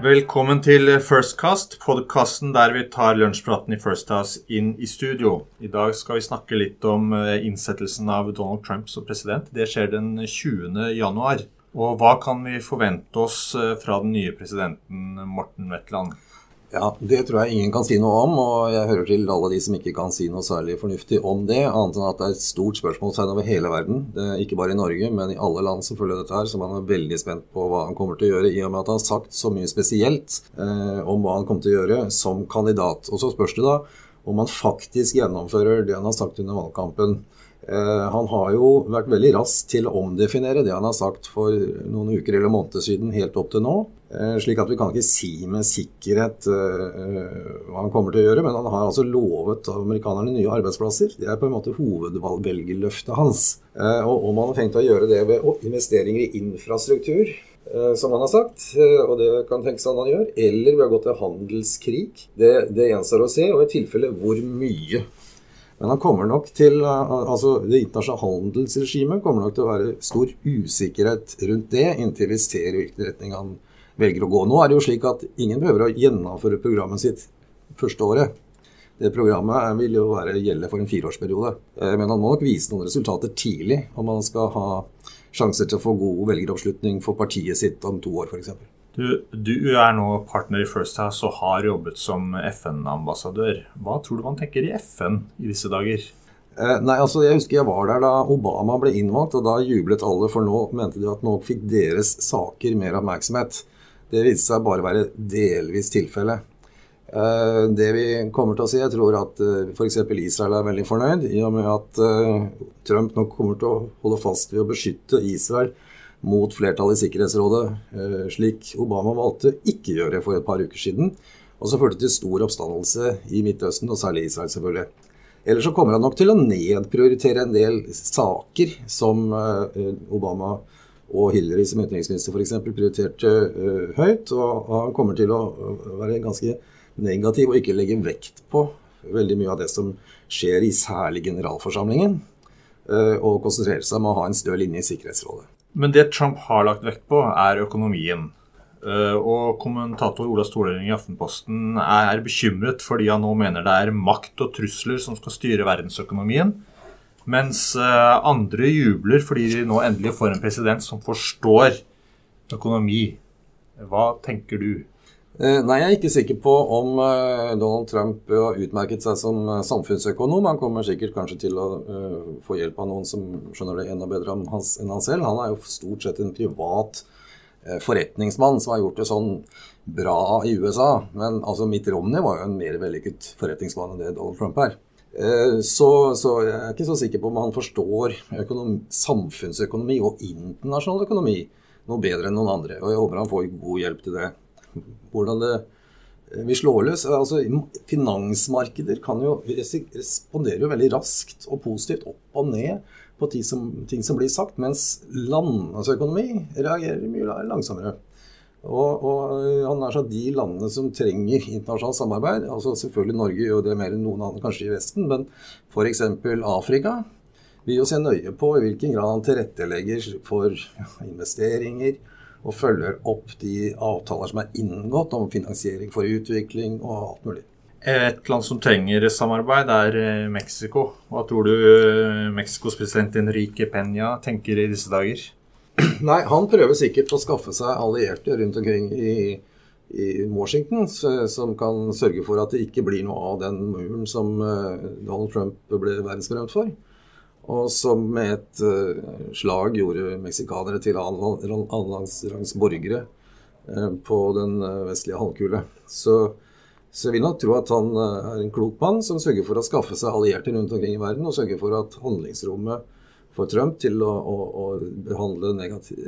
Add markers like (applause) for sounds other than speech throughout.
Velkommen til Firstcast, podkasten der vi tar lunsjpraten i First House inn i studio. I dag skal vi snakke litt om eh, innsettelsen av Donald Trump som president. Det skjer den 20. januar. Og hva kan vi forvente oss eh, fra den nye presidenten Morten Wetland? Ja, Det tror jeg ingen kan si noe om, og jeg hører til alle de som ikke kan si noe særlig fornuftig om det, annet enn at det er et stort spørsmålstegn over hele verden. Er ikke bare i Norge, men i alle land som følger dette her, så man er veldig spent på hva han kommer til å gjøre, i og med at han har sagt så mye spesielt eh, om hva han kommer til å gjøre som kandidat. Og så spørs det da om han faktisk gjennomfører det han har sagt under valgkampen. Eh, han har jo vært veldig rask til å omdefinere det han har sagt for noen uker eller måneder siden, helt opp til nå. Eh, slik at vi kan ikke si med sikkerhet uh, hva han kommer til å gjøre. Men han har altså lovet amerikanerne nye arbeidsplasser. Det er på en måte hovedvelgerløftet hans. Og om han har tenkt å gjøre det ved investeringer i infrastruktur, som han har sagt, og det kan tenkes at han gjør, eller ved å gå til handelskrig, det, det gjenstår å se. Og i tilfelle hvor mye. Men han kommer nok til, altså Det internasjonale handelsregimet kommer nok til å være stor usikkerhet rundt det inntil vi ser i hvilken retning han velger å gå. Nå er det jo slik at ingen behøver å gjennomføre programmet sitt første året. Det programmet vil jo være, gjelde for en fireårsperiode. Eh, men han må nok vise noen resultater tidlig om han skal ha sjanser til å få god velgeroppslutning for partiet sitt om to år f.eks. Du, du er nå partner i First House og har jobbet som FN-ambassadør. Hva tror du man tenker i FN i disse dager? Eh, nei, altså Jeg husker jeg var der da Obama ble innvalgt, og da jublet alle, for nå mente de at nå fikk deres saker mer oppmerksomhet. Det viste seg bare være delvis tilfelle. Eh, det vi kommer til å si, jeg tror at eh, f.eks. Israel er veldig fornøyd, i og med at eh, Trump nok kommer til å holde fast ved å beskytte Israel mot flertallet i Sikkerhetsrådet, slik Obama valgte ikke gjøre for et par uker siden. Og så førte til stor oppstandelse i Midtøsten, og særlig Israel, selvfølgelig. Ellers så kommer han nok til å nedprioritere en del saker som Obama og Hillary som utenriksminister f.eks. prioriterte uh, høyt. Og, han kommer til å være ganske negativ og ikke legge vekt på veldig mye av det som skjer i særlig generalforsamlingen, og konsentrere seg om å ha en stø linje i Sikkerhetsrådet. Men det Trump har lagt vekt på, er økonomien. Uh, og kommentator Ola Stoløring i Aftenposten er bekymret fordi han nå mener det er makt og trusler som skal styre verdensøkonomien. Mens eh, andre jubler fordi de nå endelig får en president som forstår økonomi. Hva tenker du? Eh, nei, Jeg er ikke sikker på om eh, Donald Trump har utmerket seg som samfunnsøkonom. Han kommer sikkert kanskje til å få hjelp av noen som skjønner det enda bedre enn han selv. Han er jo stort sett en privat forretningsmann som har gjort det sånn bra i USA. Men altså, Mitt Romney var jo en mer vellykket forretningsmann enn det Donald Trump er. Eh, så, så, jeg er ikke så sikker på om han forstår økonomi, samfunnsøkonomi og internasjonal økonomi noe bedre enn noen andre. Og jeg håper han får god hjelp til det. Hvordan det eh, vil slå løs altså Finansmarkeder kan jo responderer jo veldig raskt og positivt opp og ned på ting som, ting som blir sagt, mens landøkonomi reagerer mye langsommere. Og, og eh, han er sånn de landene som trenger internasjonalt samarbeid, altså selvfølgelig Norge gjør det mer enn noen andre kanskje i Vesten, men f.eks. Afrika vil jo se nøye på i hvilken grad han tilrettelegger for investeringer og følger opp de avtaler som er inngått om finansiering for utvikling og alt mulig. Et land som trenger samarbeid, er eh, Mexico. Hva tror du eh, Mexicos president Enrique Peña tenker i disse dager? (clears throat) Nei, han prøver sikkert å skaffe seg allierte rundt omkring i, i Washington som kan sørge for at det ikke blir noe av den muren som eh, Donald Trump ble verdensberømt for. Og som med et uh, slag gjorde meksikanere til annenrangs borgere uh, på den uh, vestlige halvkule. Så, så, jeg vil nok tro at han er en klok mann som sørger for å skaffe seg allierte rundt omkring i verden, og sørger for at handlingsrommet for Trump til å, å, å behandle negativ,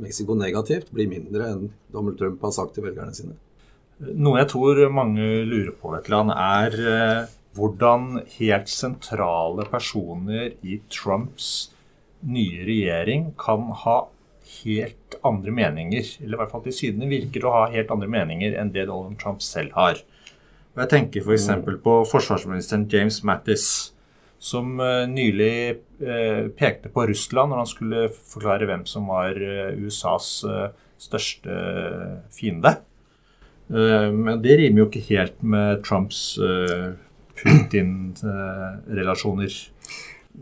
Mexico negativt blir mindre enn Donald Trump har sagt til velgerne sine. Noe jeg tror mange lurer på, Vetland, er hvordan helt sentrale personer i Trumps nye regjering kan ha helt andre meninger, eller i hvert fall til sydene virker å ha helt andre meninger enn det Donald Trump selv har. Og jeg tenker f.eks. For mm. på forsvarsministeren James Mattis som eh, nylig eh, pekte på Russland når han skulle forklare hvem som var eh, USAs største fiende. Men det rimer jo ikke helt med Trumps Putin-relasjoner.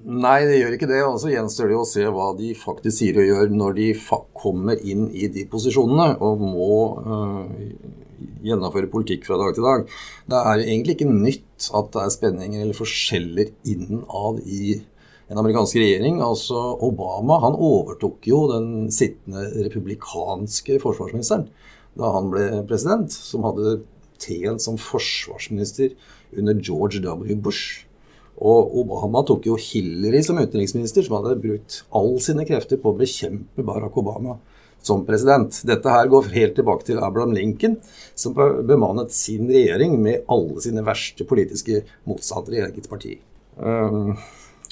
Nei, det gjør ikke det. Og så gjenstår det å se hva de faktisk sier og gjør når de kommer inn i de posisjonene og må uh, gjennomføre politikk fra dag til dag. Det er egentlig ikke nytt at det er spenninger eller forskjeller innad i en amerikansk regjering. Altså Obama han overtok jo den sittende republikanske forsvarsministeren da han ble president, som hadde tjent som forsvarsminister under George W. Bush. Og Obama tok jo Hillary som utenriksminister, som hadde brukt all sine krefter på å bekjempe Barack Obama som president. Dette her går helt tilbake til Abraham Lincoln, som bemannet sin regjering med alle sine verste politiske motstandere i eget parti. Um,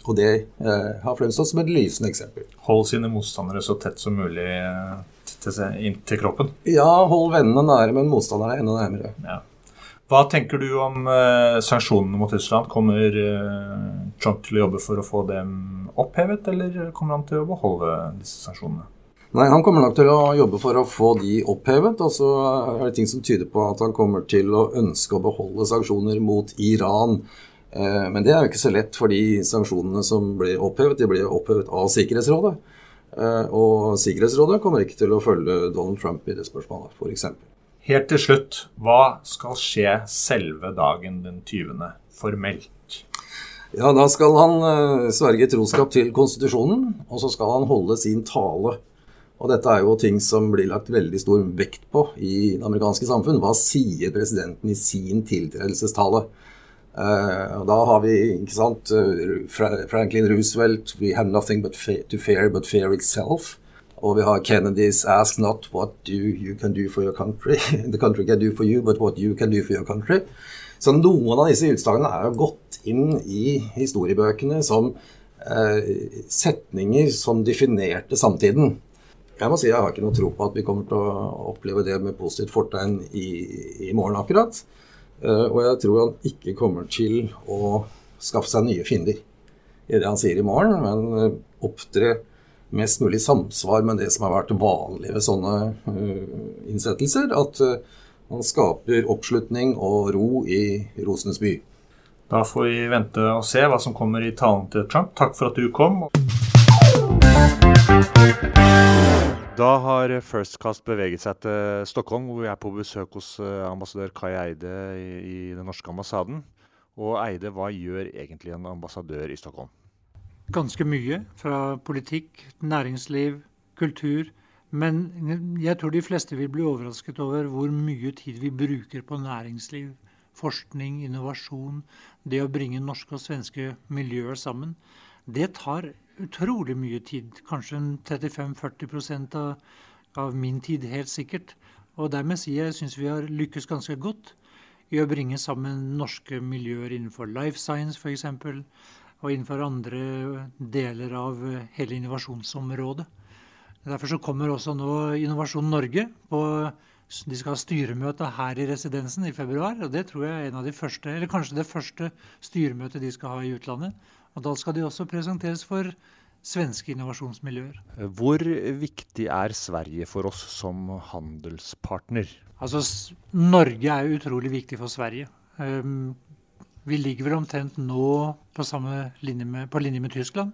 og det eh, har fremstått som et lysende eksempel. Hold sine motstandere så tett som mulig til, til, til, kroppen? Ja, hold vennene nære, men motstanderne enda nærmere. Ja. Hva tenker du om eh, sanksjonene mot Russland? Kommer eh, Trump til å jobbe for å få dem opphevet, eller kommer han til å beholde disse sanksjonene? Nei, Han kommer nok til å jobbe for å få de opphevet. Og så er det ting som tyder på at han kommer til å ønske å beholde sanksjoner mot Iran. Uh, men det er jo ikke så lett, for de sanksjonene som ble opphevet, de ble opphevet av Sikkerhetsrådet. Og Sikkerhetsrådet kommer ikke til å følge Donald Trump i det spørsmålet, f.eks. Helt til slutt, hva skal skje selve dagen den 20. formelt? Ja, Da skal han uh, sverge troskap til konstitusjonen, og så skal han holde sin tale. Og Dette er jo ting som blir lagt veldig stor vekt på i det amerikanske samfunn. Hva sier presidenten i sin tiltredelsestale? Uh, da har vi ikke sant, uh, Franklin Roosevelt We have nothing but to fear but fear itself. Og vi har Kennedys 'Ask not what do you can do for your country', (laughs) 'The country can do for you, but what you can do for your country'. Så noen av disse utslagene er jo gått inn i historiebøkene som uh, setninger som definerte samtiden. Jeg må si jeg har ikke noe tro på at vi kommer til å oppleve det med positivt fortegn i, i morgen akkurat. Eh, og jeg tror han ikke kommer til å skaffe seg nye fiender i det han sier i morgen, men eh, opptre mest mulig samsvar med det som har vært vanlig ved sånne uh, innsettelser. At han skaper oppslutning og ro i rosenes by. Da får vi vente og se hva som kommer i talen til Trump. Takk for at du kom. Da har Firstcast beveget seg til Stockholm, hvor vi er på besøk hos eh, ambassadør Kai Eide i, den norske ambassaden. Og Eide, hva gjør egentlig en ambassadør i Stockholm? ganske mye. Fra politikk, næringsliv, kultur. Men jeg tror de fleste vil bli overrasket over hvor mye tid vi bruker på næringsliv, forskning, innovasjon, det å bringe norske og svenske miljøer sammen. Det tar utrolig mye tid. Kanskje 35-40 av, av min tid, helt sikkert. Og dermed sier jeg syns vi har lykkes ganske godt i å bringe sammen norske miljøer innenfor life science f.eks og innenfor andre deler av hele innovasjonsområdet. Derfor så kommer også nå Innovasjon Norge på de skal ha styremøte her i residensen i februar. og Det tror jeg er en av de første, eller kanskje det første styremøtet de skal ha i utlandet. Og Da skal de også presenteres for svenske innovasjonsmiljøer. Hvor viktig er Sverige for oss som handelspartner? Altså, Norge er utrolig viktig for Sverige. Um, vi ligger vel omtrent nå på, linje med, på linje med Tyskland.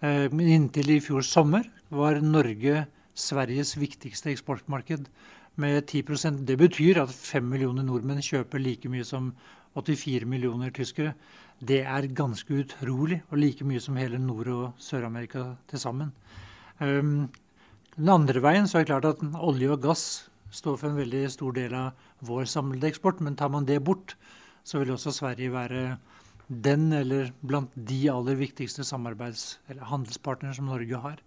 Eh, men inntil i fjor sommer var Norge Sveriges viktigste eksportmarked med 10% Det betyr at fem millioner nordmenn kjøper like mye som 84 millioner tyskere. Det er ganske utrolig, og like mye som hele Nord- og Sør-Amerika til sammen. Um, den andre veien så er det klart at olje og gass står for en veldig stor del av vår samlede eksport, men tar man det bort, så vil også Sverige være den eller blant de aller viktigste samarbeids- eller handelspartnere som Norge har.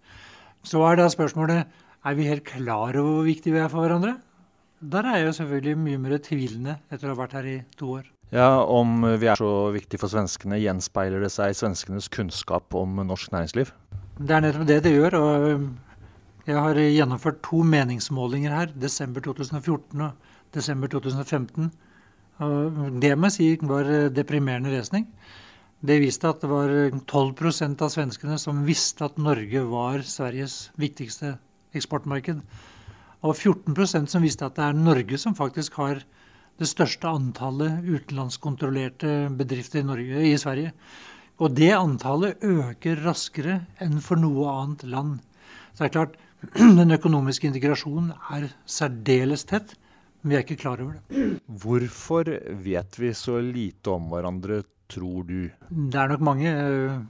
Så er da spørsmålet er vi helt klar over hvor viktige vi er for hverandre. Der er jeg jo selvfølgelig mye mer tvilende etter å ha vært her i to år. Ja, Om vi er så viktige for svenskene, gjenspeiler det seg i svenskenes kunnskap om norsk næringsliv? Det er nettopp det det gjør. og um, Jeg har gjennomført to meningsmålinger her, desember 2014 og desember 2015 det må jeg si var eh, deprimerende lesning. Det viste at det var 12% av svenskene som visste at Norge var Sveriges viktigste eksportmarked. Og 14% som visste at det er Norge som faktisk har det største antallet utenlandskontrollerte bedrifter i, Norge, i Sverige. Og det antallet øker raskere enn for noe annet land. Så det er klart, (clears throat) den økonomiske integrasjonen er særdeles tett, men vi er ikke klar over det. Hvorfor vet vi så lite om hverandre, tror du? Det er nok mange uh,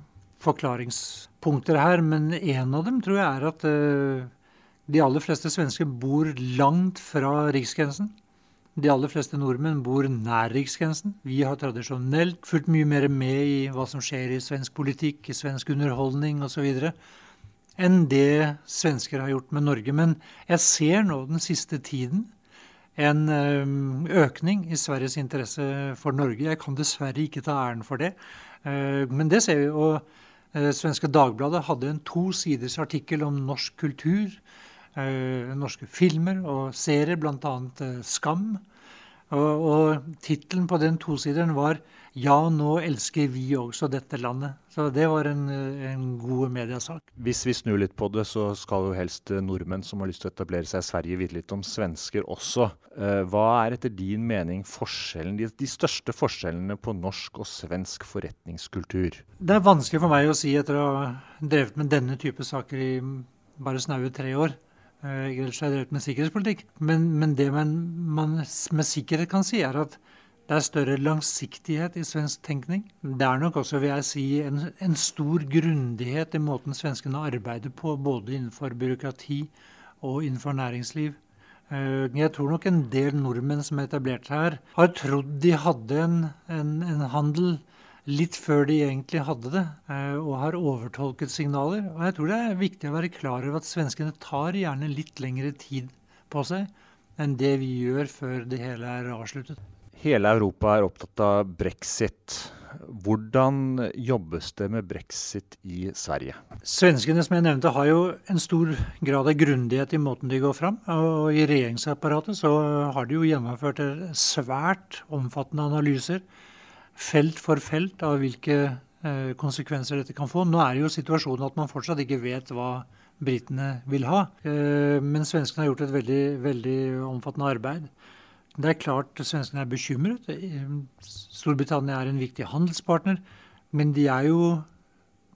forklaringspunkter her, men en av dem tror jeg er at uh, de aller fleste svensker bor langt fra riksgrensen. De aller fleste nordmenn bor nær riksgrensen. Vi har tradisjonelt fulgt mye mer med i hva som skjer i svensk politikk, i svensk underholdning osv. enn det svensker har gjort med Norge. Men jeg ser nå den siste tiden en økning i Sveriges interesse for Norge. Jeg kan dessverre ikke ta æren for det, men det ser vi. Og Svenske Dagbladet hadde en to siders artikkel om norsk kultur eh, norske filmer og serier, bl.a. Uh, Skam. Og, og tittelen på den tosideren var 'Ja, nå elsker vi også dette landet'. Så det var en, en god mediasak. Hvis vi snur litt på det, så skal jo helst nordmenn som har lyst til å etablere seg i Sverige, vite litt om svensker også. Eh, hva er etter din mening forskjellen, de, de største forskjellene på norsk og svensk forretningskultur? Det er vanskelig for meg å si etter å ha drevet med denne type saker i bare snaue tre år. Ellers har jeg drevet med sikkerhetspolitikk. Men, men det man, man, med sikkerhet kan si, er at det er større langsiktighet i svensk tenkning. Det er nok også, vil jeg si, en, en stor grundighet i måten svenskene arbeider på, både innenfor byråkrati og innenfor næringsliv. Eh, jeg tror nok en del nordmenn som er etablert her, har trodd de hadde en, en, en handel litt før de egentlig hadde det, eh, og har overtolket signaler. Og jeg tror det er viktig å være klar over at svenskene tar gjerne litt lengre tid på seg enn det vi gjør før det hele er avsluttet. Hele Europa er opptatt av brexit. Hvordan jobbes det med brexit i Sverige? Svenskene som jeg nevnte, har jo en stor grad av grundighet i måten de går fram. Og i regjeringsapparatet så har de jo gjennomført svært omfattende analyser felt for felt av hvilke eh, konsekvenser dette kan få. Nå er jo situasjonen at man fortsatt ikke vet hva britene vil ha. Eh, men svenskene har gjort et veldig, veldig omfattende arbeid. Det er klart svenskene er bekymret. Storbritannia er en viktig handelspartner. Men de er jo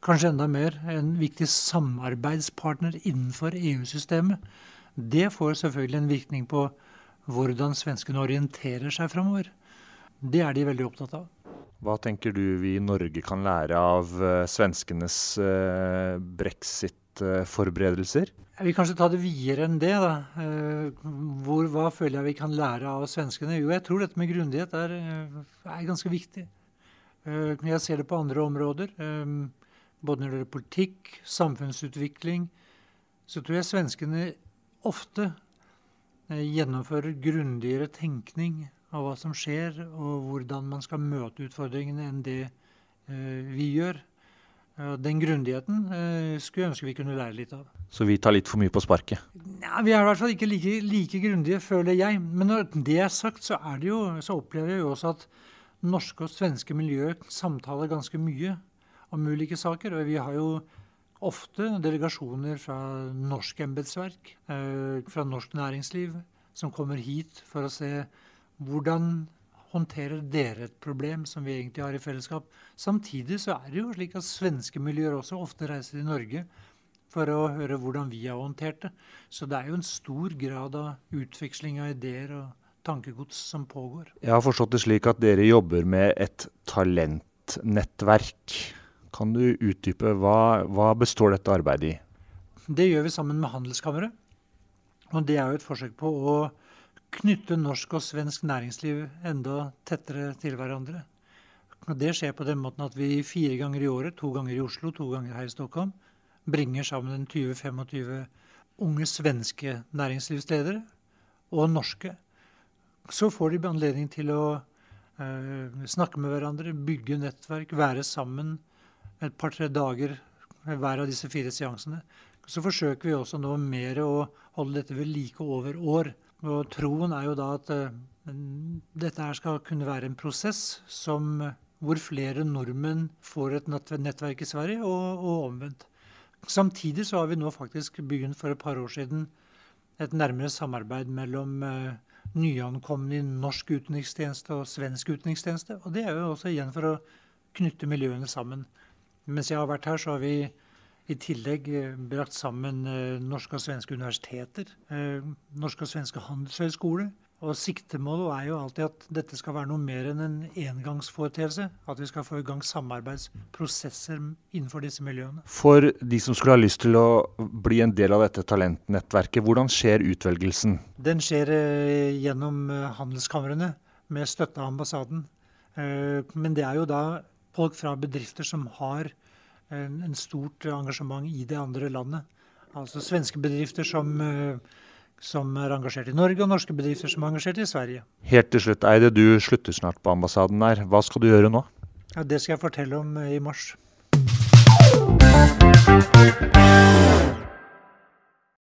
kanskje enda mer en viktig samarbeidspartner innenfor EU-systemet. Det får selvfølgelig en virkning på hvordan svenskene orienterer seg framover. Det er de veldig opptatt av. Hva tenker du vi i Norge kan lære av uh, svenskenes uh, brexit-forberedelser? Jeg vil kanskje ta det videre enn det. da. Uh, hvor, hva føler jeg vi kan lære av svenskene? Jo, jeg tror dette med grundighet er, er ganske viktig. Jeg ser det på andre områder. Både når det gjelder politikk, samfunnsutvikling. Så tror jeg svenskene ofte gjennomfører grundigere tenkning av hva som skjer, og hvordan man skal møte utfordringene, enn det eh, vi gjør. Den grundigheten eh, skulle jeg ønske vi kunne lære litt av. Så vi tar litt for mye på sparket? Nei, vi er i hvert fall ikke like, like grundige, føler jeg. Men når det er sagt, så, er det jo, så opplever jeg jo også at norske og svenske miljøer samtaler ganske mye om ulike saker. Og vi har jo ofte delegasjoner fra norsk embetsverk, eh, fra norsk næringsliv, som kommer hit for å se hvordan håndterer dere et problem som vi egentlig har i fellesskap? Samtidig så er det jo slik at svenske miljøer også ofte reiser til Norge for å høre hvordan vi har håndtert det. Så det er jo en stor grad av utveksling av ideer og tankegods som pågår. Jeg har forstått det slik at dere jobber med et talentnettverk. Kan du utdype hva, hva består dette arbeidet i? Det gjør vi sammen med Handelskammeret. Og det er jo et forsøk på å knytte norsk og svensk næringsliv enda tettere til hverandre. Det skjer på den måten at vi fire ganger i året, to ganger i Oslo, to ganger her i Stockholm, bringer sammen 20-25 unge svenske næringslivsledere og norske. Så får de anledning til å eh, snakke med hverandre, bygge nettverk, være sammen et par-tre dager hver av disse fire seansene. Så forsøker vi også nå mer å holde dette ved like over år. Og troen er jo da at uh, dette her skal kunne være en prosess som, hvor flere nordmenn får et nettverk i Sverige, og, og, omvendt. Samtidig så har vi nå faktisk begynt for et par år siden et nærmere samarbeid mellom nyankomne i norsk utenrikstjeneste og svensk utenrikstjeneste. Og det er jo også igjen for å knytte miljøene sammen. Mens jeg har vært her, så har vi i tillegg brakt sammen norske og svenske universiteter. Norske og svenske handelshøyskoler. Og Siktemålet er jo alltid at dette skal være noe mer enn en engangsforeteelse. At vi skal få i gang samarbeidsprosesser innenfor disse miljøene. For de som skulle ha lyst til å bli en del av dette talentnettverket, hvordan skjer utvelgelsen? Den skjer eh, gjennom eh, handelskamrene med støtte av ambassaden. Eh, men det er jo da folk fra bedrifter som har en, en stort engasjement i det andre landet. Altså svenske bedrifter som som er engasjert i Norge, og norske bedrifter som er engasjert i Sverige. Helt til slutt, Eide, du slutter snart på ambassaden der. Hva skal du gjøre nå? Ja, Det skal jeg fortelle om eh, i mars.